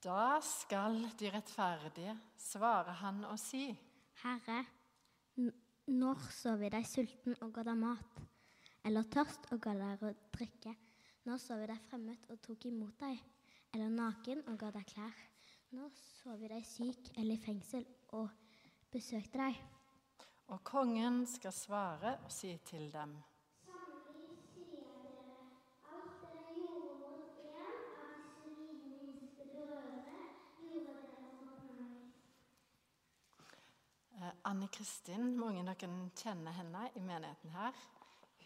Da skal de rettferdige svare han og si, Herre, når så vi deg sulten og ga deg mat, eller tørst og ga deg å drikke? Når så vi deg fremmed og tok imot deg, eller naken og ga deg klær? Når så vi deg syk eller i fengsel og besøkte deg? og kongen skal svare og si til dem. Anne Kristin, mange av dere kjenner henne i menigheten her.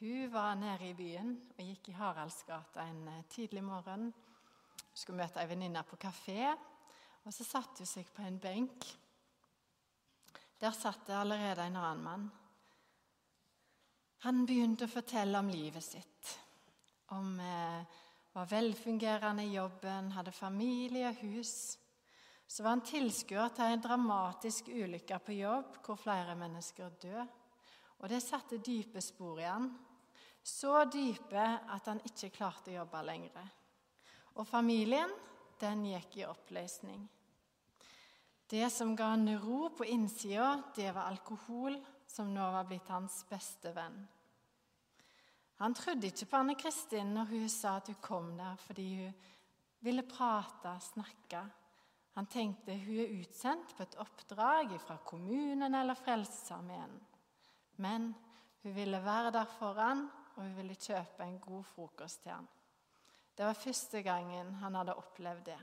Hun var nede i byen og gikk i Haraldsgata en eh, tidlig morgen. Hun skulle møte ei venninne på kafé, og så satte hun seg på en benk. Der satt det allerede en annen mann. Han begynte å fortelle om livet sitt. Om eh, var velfungerende i jobben, hadde familie og hus. Så var han tilskuer til en dramatisk ulykke på jobb hvor flere mennesker døde. Og det satte dype spor i han. Så dype at han ikke klarte å jobbe lenger. Og familien, den gikk i oppløsning. Det som ga han ro på innsida, det var alkohol, som nå var blitt hans beste venn. Han trodde ikke på Anne Kristin når hun sa at hun kom der fordi hun ville prate, snakke. Han tenkte hun er utsendt på et oppdrag fra kommunen eller Frelsesarmeen. Men hun ville være der foran, og hun ville kjøpe en god frokost til han. Det var første gangen han hadde opplevd det.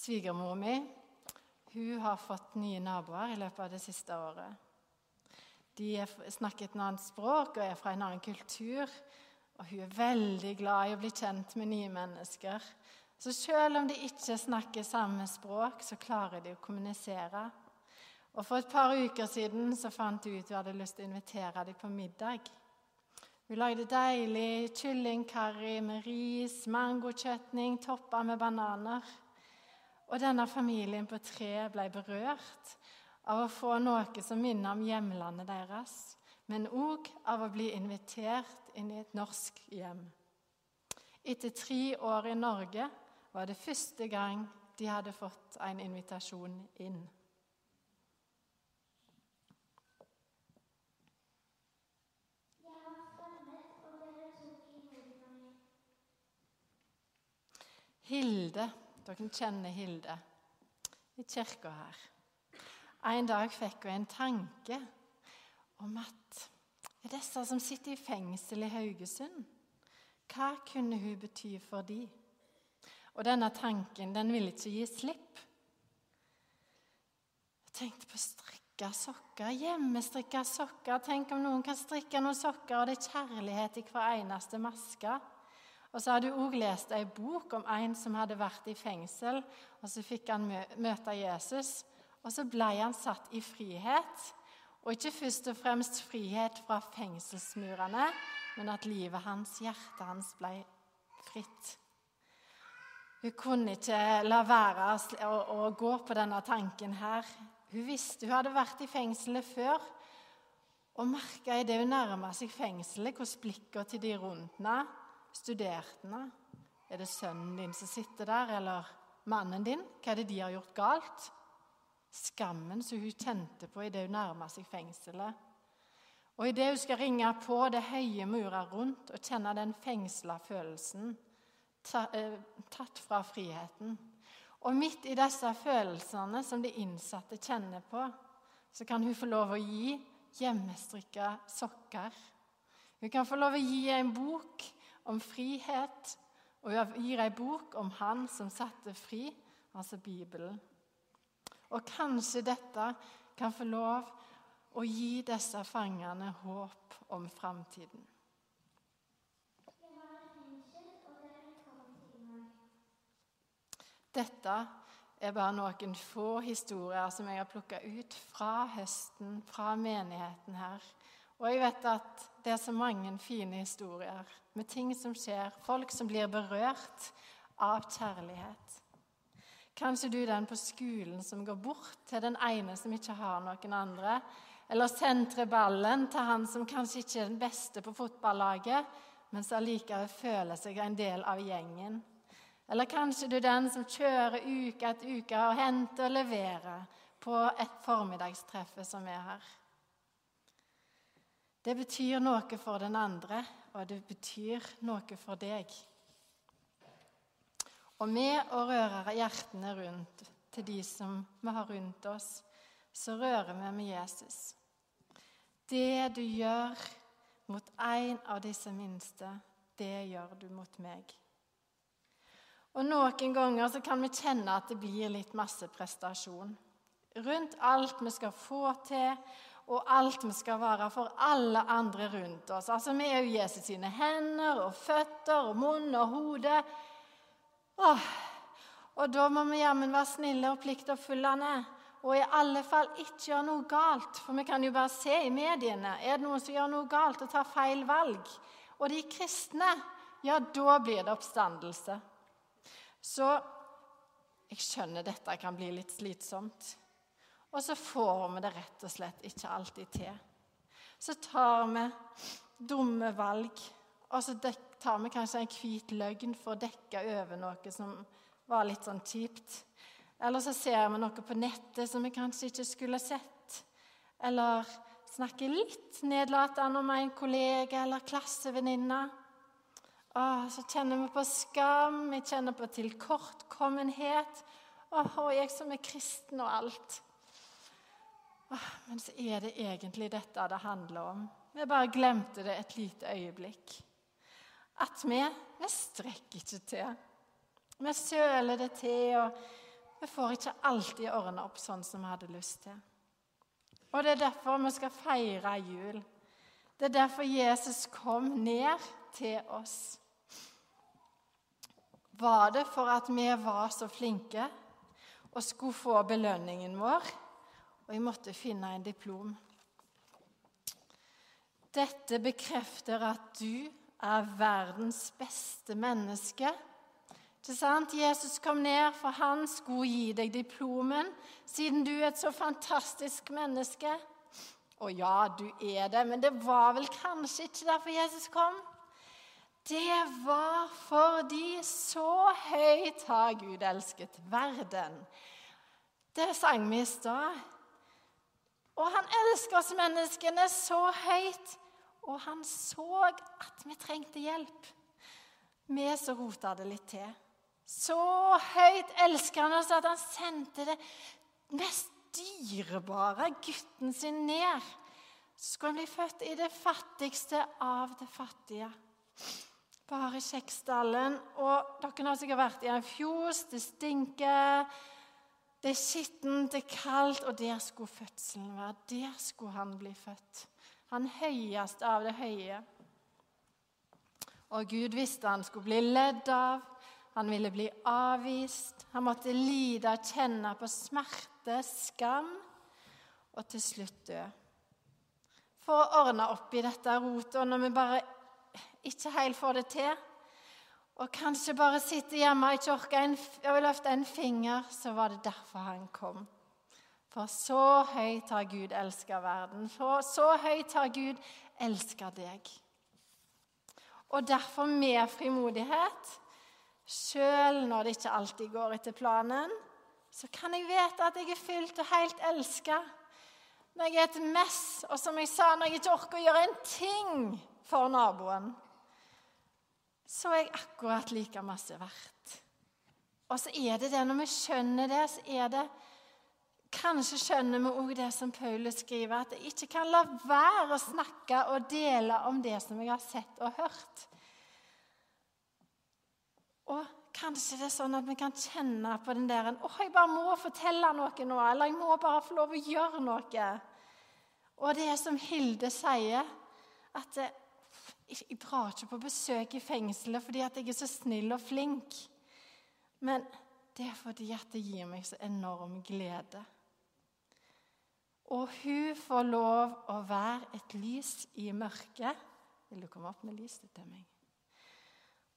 Svigermor mi hun har fått nye naboer i løpet av det siste året. De er, snakker et annet språk og er fra en annen kultur. Og hun er veldig glad i å bli kjent med nye mennesker. Så selv om de ikke snakker samme språk, så klarer de å kommunisere. Og For et par uker siden så fant hun ut hun hadde lyst til å invitere dem på middag. Hun lagde deilig kyllingkarri med ris, mangokjøtning toppa med bananer. Og denne familien på tre ble berørt av å få noe som minner om hjemlandet deres, men òg av å bli invitert inn i et norsk hjem. Etter tre år i Norge var det første gang de hadde fått en invitasjon inn. Hilde, dere kjenner Hilde i kirka her. En dag fikk hun en tanke om at disse som sitter i fengsel i Haugesund, hva kunne hun bety for de? Og denne tanken den ville ikke gi slipp. Jeg tenkte på strikka sokker, hjemmestrikka sokker. Tenk om noen kan strikke noen sokker, og det er kjærlighet i hver eneste maske. Og så hadde hun òg lest ei bok om en som hadde vært i fengsel, og så fikk han møte Jesus. Og så ble han satt i frihet. Og ikke først og fremst frihet fra fengselsmurene, men at livet hans, hjertet hans, ble fritt. Hun kunne ikke la være å, gå på denne tanken her. Hun visste hun hadde vært i fengselet før, og merka idet hun nærma seg fengselet, hvordan blikkene til de rundt henne studerte henne. Er det sønnen din som sitter der, eller mannen din? Hva er det de har gjort galt? Skammen som hun kjente på idet hun nærma seg fengselet. Og idet hun skal ringe på det høye murer rundt og kjenne den fengsla følelsen, tatt fra friheten. Og midt i disse følelsene som de innsatte kjenner på, så kan hun få lov å gi hjemmestrikka sokker. Hun kan få lov å gi en bok om frihet, og hun gir en bok om Han som satte fri, altså Bibelen. Og kanskje dette kan få lov å gi disse fangene håp om framtiden. Dette er bare noen få historier som jeg har plukka ut fra høsten, fra menigheten her. Og jeg vet at det er så mange fine historier med ting som skjer, folk som blir berørt av kjærlighet. Kanskje du er den på skolen som går bort til den ene som ikke har noen andre. Eller sentrer ballen til han som kanskje ikke er den beste på fotballaget, men som allikevel føler seg en del av gjengen. Eller kanskje du er den som kjører uke etter uke og henter og leverer på et formiddagstreffe som er her. Det betyr noe for den andre, og det betyr noe for deg. Og med å røre hjertene rundt til de som vi har rundt oss, så rører vi med Jesus. Det du gjør mot en av disse minste, det gjør du mot meg. Og Noen ganger så kan vi kjenne at det blir litt masse prestasjon. Rundt alt vi skal få til, og alt vi skal være for alle andre rundt oss. Altså, Vi er jo Jesus sine hender og føtter og munn og hode. Åh, og da må vi jammen være snille og pliktoppfyllende. Og i alle fall ikke gjøre noe galt. For vi kan jo bare se i mediene. Er det noen som gjør noe galt og tar feil valg? Og de kristne, ja, da blir det oppstandelse. Så jeg skjønner dette kan bli litt slitsomt. Og så får vi det rett og slett ikke alltid til. Så tar vi dumme valg, og så tar vi kanskje en hvit løgn for å dekke over noe som var litt sånn kjipt. Eller så ser vi noe på nettet som vi kanskje ikke skulle sett. Eller snakker litt nedlatende om en kollega eller klassevenninne. Så kjenner vi på skam, vi kjenner på tilkortkommenhet. Åh, jeg som er kristen og alt. Men så er det egentlig dette det handler om. Vi bare glemte det et lite øyeblikk. At vi vi strekker ikke til. Vi søler det til, og vi får ikke alltid ordna opp sånn som vi hadde lyst til. Og det er derfor vi skal feire jul. Det er derfor Jesus kom ned til oss. Var det for at vi var så flinke og skulle få belønningen vår? og jeg måtte finne en diplom. Dette bekrefter at du er verdens beste menneske. Ikke sant? Jesus kom ned, for han skulle gi deg diplomen, siden du er et så fantastisk menneske. Og ja, du er det, men det var vel kanskje ikke derfor Jesus kom? Det var fordi så høyt har Gud elsket verden. Det sang vi i stad. Og han elsker oss menneskene så høyt. Og han så at vi trengte hjelp. Vi så rota det litt til. Så høyt elsker han oss at han sendte det mest dyrebare, gutten sin, ned. Så skulle han bli født i det fattigste av det fattige. Bare Kjeksdalen. Og dere har sikkert vært i en fjos. Det stinker. Det er skittent, det er kaldt, og der skulle fødselen være. Der skulle han bli født. Han høyeste av det høye. Og Gud visste han skulle bli ledd av, han ville bli avvist. Han måtte lide og kjenne på smerte, skam og til slutt dø. For å ordne opp i dette rotet, og når vi bare ikke helt får det til, og kanskje bare sitter hjemme og ikke orker å løfte en finger, så var det derfor han kom. For så høyt har Gud elska verden. For så høyt har Gud elska deg. Og derfor med frimodighet, sjøl når det ikke alltid går etter planen, så kan jeg vite at jeg er fylt og helt elska. Når jeg er et mess, og som jeg sa, når jeg ikke orker å gjøre en ting for naboen så er jeg akkurat like masse verdt. Og så er det det, når vi skjønner det, så er det Kanskje skjønner vi òg det som Paulus skriver, at jeg ikke kan la være å snakke og dele om det som jeg har sett og hørt. Og kanskje det er sånn at vi kan kjenne på den der Å, jeg bare må fortelle noe nå. Eller jeg må bare få lov å gjøre noe. Og det er som Hilde sier, at jeg drar ikke på besøk i fengselet fordi at jeg er så snill og flink. Men det er fordi at det gir meg så enorm glede. Og hun får lov å være et lys i mørket. Vil du komme opp med lyset til meg?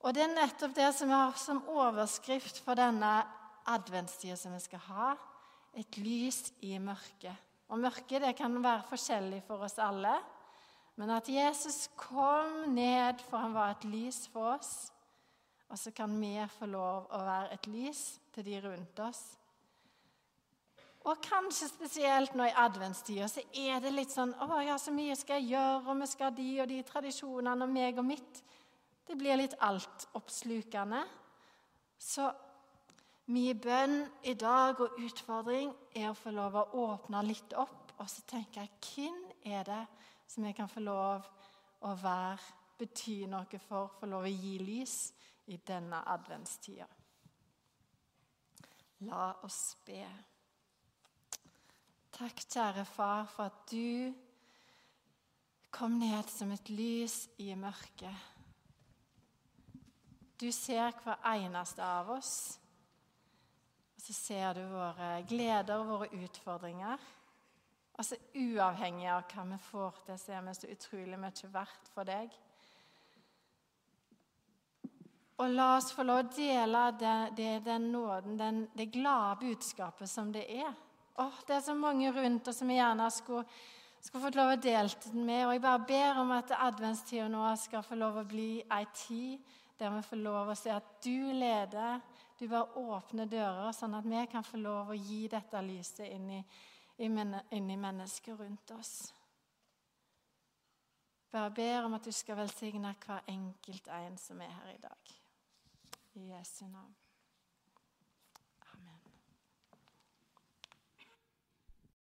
Og det er nettopp det som vi har som overskrift for denne adventstida som vi skal ha, et lys i mørket. Og mørket det kan være forskjellig for oss alle. Men at Jesus kom ned, for han var et lys for oss. Og så kan vi få lov å være et lys til de rundt oss. Og kanskje spesielt nå i adventstida så er det litt sånn Å ja, så mye skal jeg gjøre, og vi skal ha de og de tradisjonene, og meg og mitt. Det blir litt altoppslukende. Så min bønn i dag og utfordring er å få lov å åpne litt opp, og så tenke jeg hvem er det som jeg kan få lov å være, bety noe for, få lov å gi lys i denne adventstida. La oss be. Takk, kjære far, for at du kom ned som et lys i mørket. Du ser hver eneste av oss. Og så ser du våre gleder og våre utfordringer. Altså Uavhengig av hva vi får til, så er vi så utrolig mye verdt for deg. Og la oss få lov å dele det, det, den nåden, den, det glade budskapet som det er Åh, det er så mange rundt oss som vi gjerne skulle, skulle fått lov å dele med. Og jeg bare ber om at adventstida nå skal få lov å bli ei tid der vi får lov å se at du leder. Du bare åpner dører, sånn at vi kan få lov å gi dette lyset inn i, inn i mennesker rundt oss. Bare ber om at du skal velsigne hver enkelt en som er her i dag. I Jesu navn.